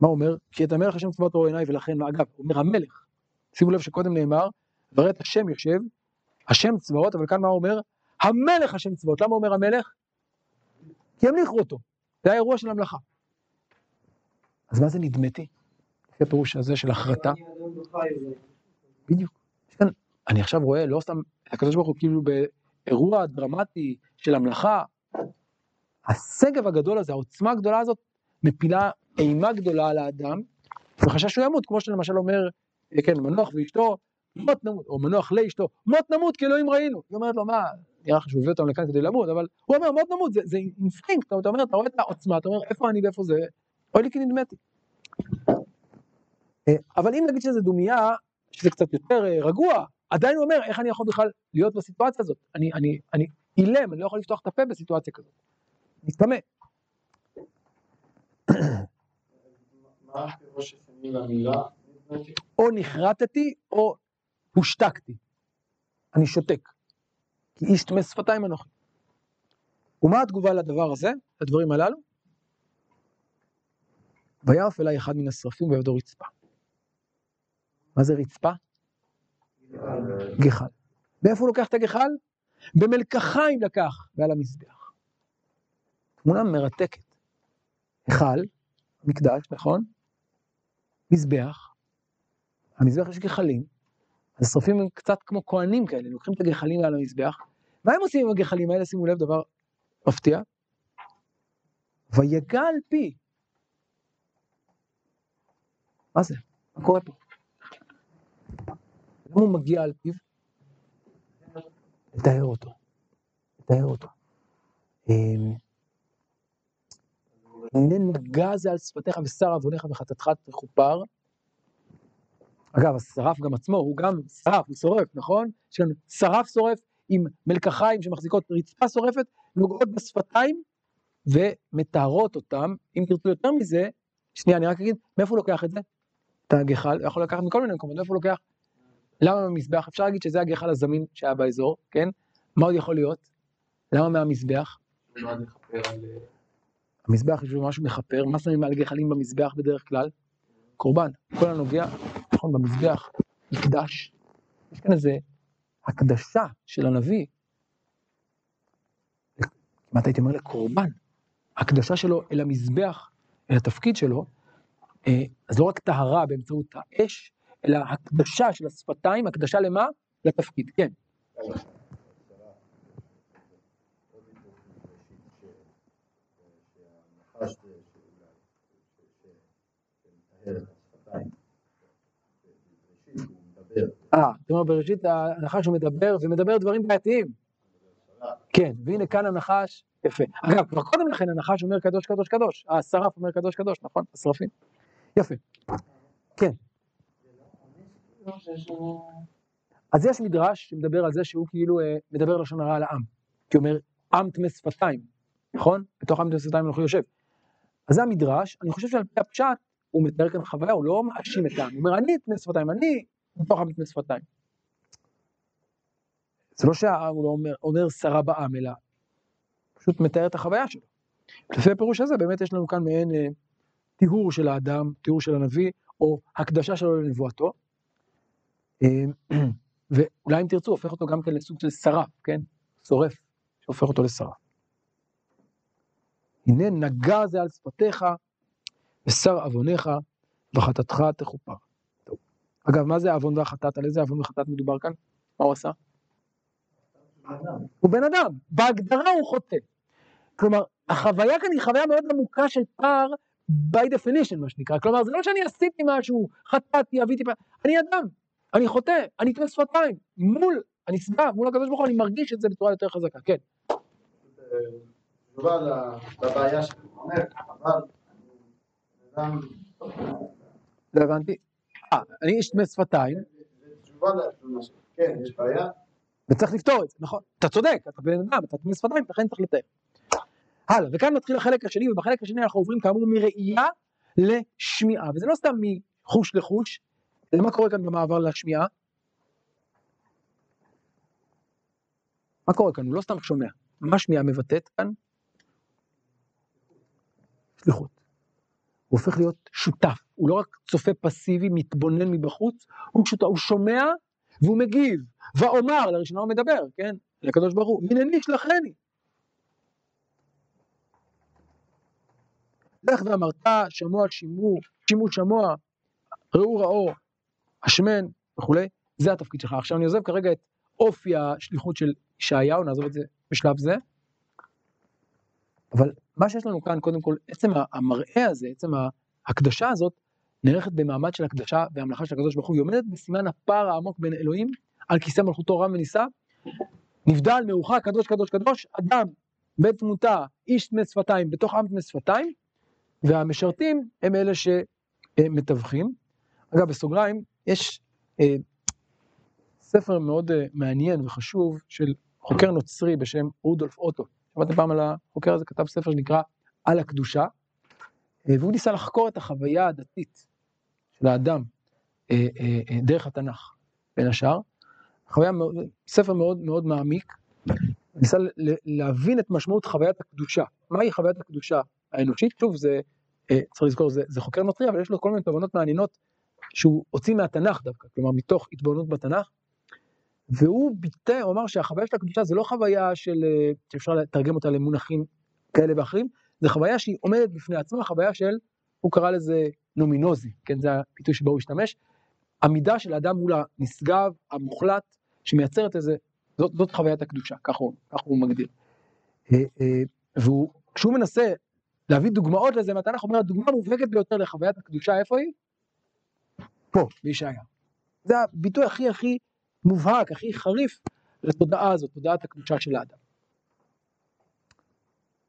מה הוא אומר? כי את המלך השם צבאות רואה עיניי ולכן, אגב, הוא אומר המלך. שימו לב שקודם נאמר, וראה את השם יושב, השם צבאות, אבל כאן מה הוא אומר? המלך השם צבאות. למה הוא אומר המלך? כי המליכו אותו. זה האירוע של המלאכה. אז מה זה נדמתי? לפי הפירוש הזה של החרטה. בדיוק. אני עכשיו רואה לא סתם, הקדוש ברוך הוא כאילו באירוע דרמטי של המלאכה, השגב הגדול הזה, העוצמה הגדולה הזאת, מפילה אימה גדולה על האדם, וחשש שהוא ימות, כמו שלמשל אומר, אה, כן, מנוח ואשתו, מות נמות, או מנוח לאשתו, מות נמות כי אלוהים ראינו. היא אומרת לו, מה, נראה לך שהוא הביא אותם לכאן כדי למות, אבל הוא אומר, מות נמות, זה, זה אינסטינקט, אתה אומר, אתה רואה את העוצמה, אתה אומר, איפה אני ואיפה זה, אוי לי כי נדמתי. אה, אבל אם נגיד שזה דומייה, שזה קצת יותר אה, רגוע, עדיין הוא אומר, איך אני יכול בכלל להיות בסיטואציה הזאת? אני, אני, אני אילם, אני לא יכול לפתוח את הפה בסיטואציה כזאת. למילה? או נחרטתי או הושתקתי. אני שותק. כי איש טמא שפתיים אנוכי. ומה התגובה לדבר הזה, לדברים הללו? ויעף אליי אחד מן השרפים ויבדו רצפה. מה זה רצפה? גחל. מאיפה הוא לוקח את הגחל? במלקחיים לקח, ועל המזבח. תמונה מרתקת. היכל, מקדש, נכון? מזבח, המזבח יש גחלים, אז השרפים הם קצת כמו כהנים כאלה, לוקחים את הגחלים על המזבח, מה הם עושים עם הגחלים האלה? שימו לב, דבר מפתיע. ויגל פי. מה זה? מה קורה פה? למה הוא מגיע על פיו? לתאר אותו. לתאר אותו. הנה נגע זה על שפתיך ושר עווניך וחטאתך תכופר. אגב, השרף גם עצמו, הוא גם שרף, הוא שורף, נכון? יש לנו שרף שורף עם מלקחיים שמחזיקות רצפה שורפת, נוגעות בשפתיים ומתארות אותם. אם תרצו יותר מזה, שנייה, אני רק אגיד, מאיפה הוא לוקח את זה? את הגחל, הוא יכול לקחת מכל מיני מקומות, מאיפה הוא לוקח? למה מהמזבח? אפשר להגיד שזה הגחל הזמין שהיה באזור, כן? מה עוד יכול להיות? למה מהמזבח? המזבח יש בו משהו מכפר, מה שמים על גחלים במזבח בדרך כלל? קורבן, כל הנוגע, נכון, במזבח, מקדש. יש כאן איזה הקדשה של הנביא, כמעט הייתי אומר לקורבן, הקדשה שלו אל המזבח, אל התפקיד שלו, אה, אז לא רק טהרה באמצעות האש, אלא הקדשה של השפתיים, הקדשה למה? לתפקיד, כן. אה, אומרת בראשית הנחש הוא מדבר, ומדבר דברים בעייתיים. כן, והנה כאן הנחש, יפה. אגב, כבר קודם לכן הנחש אומר קדוש קדוש קדוש, השרף אומר קדוש קדוש, נכון? השרפים. יפה. כן. אז יש מדרש שמדבר על זה שהוא כאילו אה, מדבר לשון הרע על העם. כי הוא אומר, עם טמא שפתיים, נכון? בתוך עם טמא שפתיים אנחנו יושב. אז זה המדרש, אני חושב שעל פי הפשט, הוא מתאר כאן חוויה, הוא לא מאשים את העם, הוא אומר, אני טמא שפתיים, אני בתוך עם טמא שפתיים. זה לא שהעם הוא לא אומר, אומר שרה בעם, אלא פשוט מתאר את החוויה שלו. לפי הפירוש הזה, באמת יש לנו כאן מעין אה, טיהור של האדם, טיהור של הנביא, או הקדשה שלו לנבואתו. אה, ואולי אם תרצו, הופך אותו גם כן לסוג של שרף, כן? שורף, שהופך אותו לשרף. הנה נגע זה על שפתיך, ושר עווניך, וחטאתך תכופר. אגב, מה זה העוון והחטאת? על איזה עוון וחטאת מדובר כאן? מה הוא עשה? הוא בן אדם, בהגדרה הוא חוטא. כלומר, החוויה כאן היא חוויה מאוד עמוקה של פער by definition, מה שנקרא. כלומר, זה לא שאני עשיתי משהו, חטאתי, אביתי, אני אדם, אני חוטא, אני טמא שפתיים, מול, אני שבע, מול הקדוש ברוך הוא, אני מרגיש את זה בצורה יותר חזקה, כן. תשובה לבעיה שלך, אומר, אבל. לא הבנתי. אה, אני איש טמא שפתיים. כן, יש בעיה. וצריך לפתור את זה, נכון? אתה צודק, אתה בן אדם, אתה טמא שפתיים, לכן צריך לתאר. הלאה, וכאן מתחיל החלק השני, ובחלק השני אנחנו עוברים כאמור מראייה לשמיעה, וזה לא סתם מחוש לחוש, אלא מה קורה כאן במעבר לשמיעה? מה קורה כאן? הוא לא סתם שומע. מה שמיעה מבטאת כאן? שליחות. הוא הופך להיות שותף, הוא לא רק צופה פסיבי, מתבונן מבחוץ, הוא שותף, הוא שומע והוא מגיב, ואומר, לראשונה הוא מדבר, כן? לקדוש ברוך הוא, הנני שלחני. לך ואמרת, שמוע שמעו, שימו שמוע, ראו ראו, השמן וכולי, זה התפקיד שלך. עכשיו אני עוזב כרגע את אופי השליחות של ישעיהו, נעזוב את זה בשלב זה. אבל מה שיש לנו כאן, קודם כל, עצם המראה הזה, עצם ההקדשה הזאת, נערכת במעמד של הקדשה והמלאכה של הקדוש ברוך הוא, היא עומדת בסימן הפער העמוק בין אלוהים על כיסא מלכותו רם ונישא, נבדל מרוחק קדוש קדוש קדוש, אדם בית תמותה, איש טמא שפתיים, בתוך עם טמא שפתיים, והמשרתים הם אלה שמתווכים. אגב, בסוגריים, יש אה, ספר מאוד אה, מעניין וחשוב של חוקר נוצרי בשם רודולף אוטו. שמעתם פעם על החוקר הזה? כתב ספר שנקרא על הקדושה, אה, והוא ניסה לחקור את החוויה הדתית של האדם אה, אה, דרך התנ"ך, בין השאר. חוויה ספר מאוד מאוד מעמיק, ניסה להבין את משמעות חוויית הקדושה. מהי חוויית הקדושה האנושית? שוב, זה, צריך לזכור, זה, זה חוקר נוצרי, אבל יש לו כל מיני תובנות מעניינות שהוא הוציא מהתנ"ך דווקא, כלומר מתוך התבוננות בתנ"ך. והוא ביטא, הוא אמר שהחוויה של הקדושה זה לא חוויה של, אה, שאפשר לתרגם אותה למונחים כאלה ואחרים, זה חוויה שהיא עומדת בפני עצמה, חוויה של, הוא קרא לזה נומינוזי, כן, זה הפיתוי שבו הוא השתמש, עמידה של האדם מול הנשגב, המוחלט, שמייצרת איזה, זאת, זאת חוויית הקדושה, ככה הוא, כך הוא מגדיר. אה, אה, והוא, כשהוא מנסה להביא דוגמאות לזה מהתנ"ך, אומר, הדוגמה המובהקת ביותר לחוויית הקדושה, איפה היא? פה, בישעיה. זה הביטוי הכי הכי מובהק, הכי חריף לתודעה הזאת, תודעת הקדושה של האדם.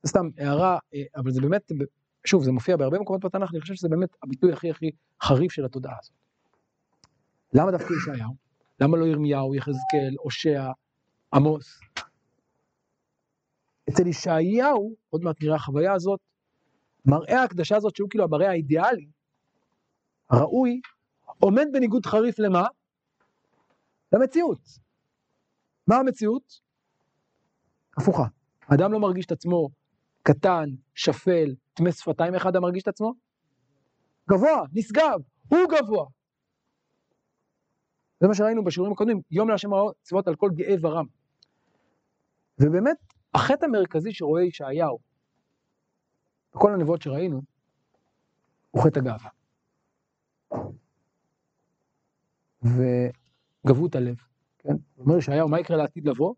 סתם הערה, אה, אבל זה באמת, שוב, זה מופיע בהרבה מקומות בתנ"ך, אני חושב שזה באמת הביטוי הכי הכי חריף של התודעה הזאת. למה דווקא ישעיהו? למה לא ירמיהו, יחזקאל, הושע, עמוס? אצל ישעיהו, עוד מעט נראה החוויה הזאת, מראה ההקדשה הזאת, שהוא כאילו המראה האידיאלי, הראוי, עומד בניגוד חריף למה? למציאות. מה המציאות? הפוכה. אדם לא מרגיש את עצמו קטן, שפל, טמא שפתיים, איך אדם מרגיש את עצמו? גבוה, נשגב, הוא גבוה. זה מה שראינו בשיעורים הקודמים, יום להשם צבאות על כל גאה ורם. ובאמת, החטא המרכזי שרואה ישעיהו, בכל הנבואות שראינו, הוא חטא הגאווה. וגבות הלב, כן? אומר ישעיהו, מה יקרה לעתיד לבוא?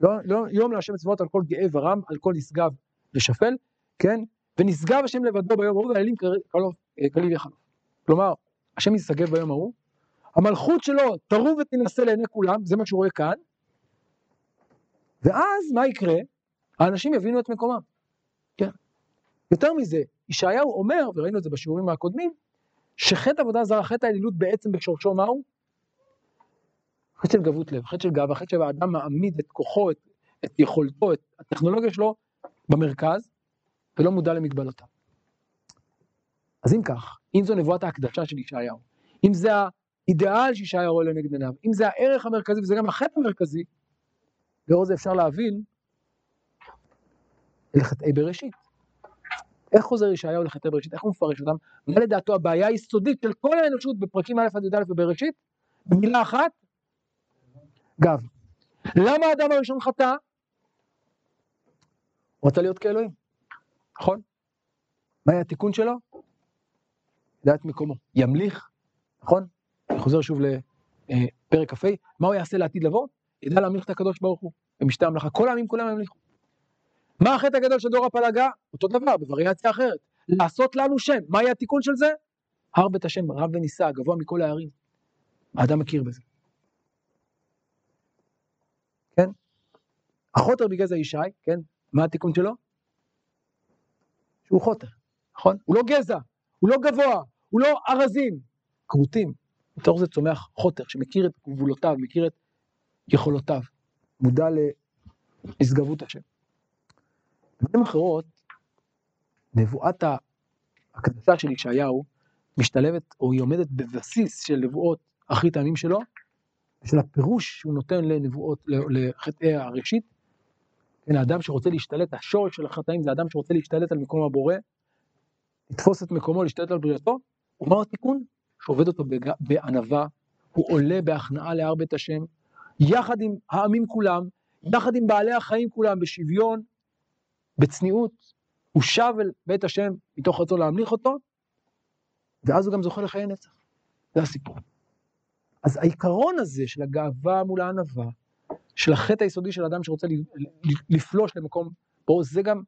לא, לא, יום להשם צבאות על כל גאה ורם, על כל נשגב ושפל, כן? ונשגב השם לבדו ביום ההוא, והאלים כליל יחלוף. כלומר, השם ישגב ביום ההוא, המלכות שלו תרום ותינשא לעיני כולם, זה מה שהוא רואה כאן, ואז מה יקרה? האנשים יבינו את מקומם. כן. יותר מזה, ישעיהו אומר, וראינו את זה בשיעורים הקודמים, שחטא עבודה זרה, חטא האלילות בעצם בשורשו מהו? חטא של גבות לב, חטא של גאווה, חטא שהאדם מעמיד את כוחו, את, את יכולתו, את הטכנולוגיה שלו במרכז, ולא מודע למגבלותיו. אז אם כך, אם זו נבואת ההקדשה של ישעיהו, אם זה האידיאל שישעיהו רואה לנגד עיניו, אם זה הערך המרכזי וזה גם החטא המרכזי, לאור זה אפשר להבין אל חטאי בראשית. איך חוזר ישעיהו לחטאי בראשית? איך הוא מפרש אותם? מה לדעתו הבעיה היסודית של כל האנושות בפרקים א' עד י"א בבראשית? במילה אחת? גב. למה האדם הראשון חטא? הוא רצה להיות כאלוהים, נכון? מה היה התיקון שלו? ידע מקומו. ימליך, נכון? אני חוזר שוב לפרק כ"ה, מה הוא יעשה לעתיד לבוא? ידע להמליך את הקדוש ברוך הוא, במשתה המלאכה. כל העמים כולם ימליכו. מה החטא הגדול של דור הפלגה? אותו דבר, בווריאציה אחרת. לעשות לנו שם. מה יהיה התיקון של זה? הר בית השם, רב ונישא, גבוה מכל הערים. האדם מכיר בזה. כן? החוטר בגזע ישי, כן? מה התיקון שלו? שהוא חוטר, נכון? הוא לא גזע, הוא לא גבוה, הוא לא ארזים, כרותים. מתוך זה צומח חוטר שמכיר את גבולותיו, מכיר את יכולותיו, מודע לנשגבות השם. במילים אחרות, נבואת ההקדשה של ישעיהו משתלבת, או היא עומדת בבסיס של נבואות אחרית הימים שלו, ושל הפירוש שהוא נותן לנבואות, לחטאי הראשית. כן, האדם שרוצה להשתלט, השורש של החטאים זה אדם שרוצה להשתלט על מקום הבורא, לתפוס את מקומו, להשתלט על בריאתו, ומה התיקון? שעובד אותו בענווה, הוא עולה בהכנעה להר בית השם, יחד עם העמים כולם, יחד עם בעלי החיים כולם, בשוויון, בצניעות, הוא שב אל בית השם מתוך רצון להמליך אותו, ואז הוא גם זוכה לחיי נצח. זה הסיפור. אז העיקרון הזה של הגאווה מול הענווה, של החטא היסודי של אדם שרוצה לפלוש למקום פה, זה גם,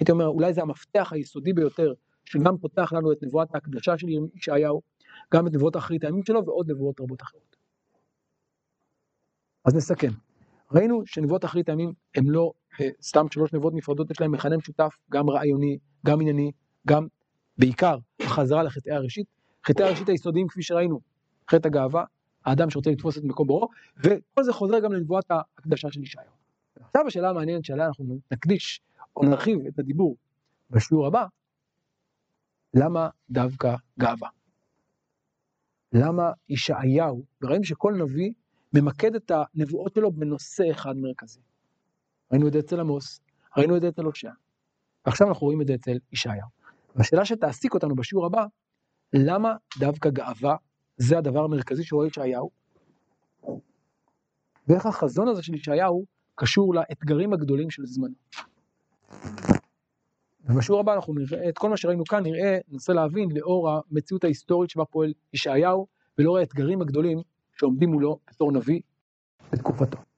הייתי אומר, אולי זה המפתח היסודי ביותר, שגם פותח לנו את נבואת ההקדשה של ישעיהו, גם את נבואות אחרית הימים שלו ועוד נבואות רבות אחרות. אז נסכם. ראינו שנבואות אחרית הימים הם לא אה, סתם שלוש נבואות נפרדות, יש להם מכנה משותף, גם רעיוני, גם ענייני, גם בעיקר חזרה לחטאי הראשית. חטאי הראשית היסודיים כפי שראינו, חטא הגאווה, האדם שרוצה לתפוס את מקום בוראו, וכל זה חוזר גם לנבואת ההקדשה של ישעיהו. עכשיו השאלה המעניינת שעליה אנחנו נקדיש או נרחיב את הדיבור בשיעור הבא, למה דווקא גאווה? למה ישעיהו, וראינו שכל נביא ממקד את הנבואות שלו בנושא אחד מרכזי. ראינו את זה אצל עמוס, ראינו את זה אצל הושע, ועכשיו אנחנו רואים את זה אצל ישעיהו. והשאלה שתעסיק אותנו בשיעור הבא, למה דווקא גאווה זה הדבר המרכזי שרואה ישעיהו? ואיך החזון הזה של ישעיהו קשור לאתגרים הגדולים של זמנו. ובשיעור הבא אנחנו נראה את כל מה שראינו כאן, נראה, ננסה להבין לאור המציאות ההיסטורית שבה פועל ישעיהו, ולאור האתגרים הגדולים שעומדים מולו בתור נביא בתקופתו.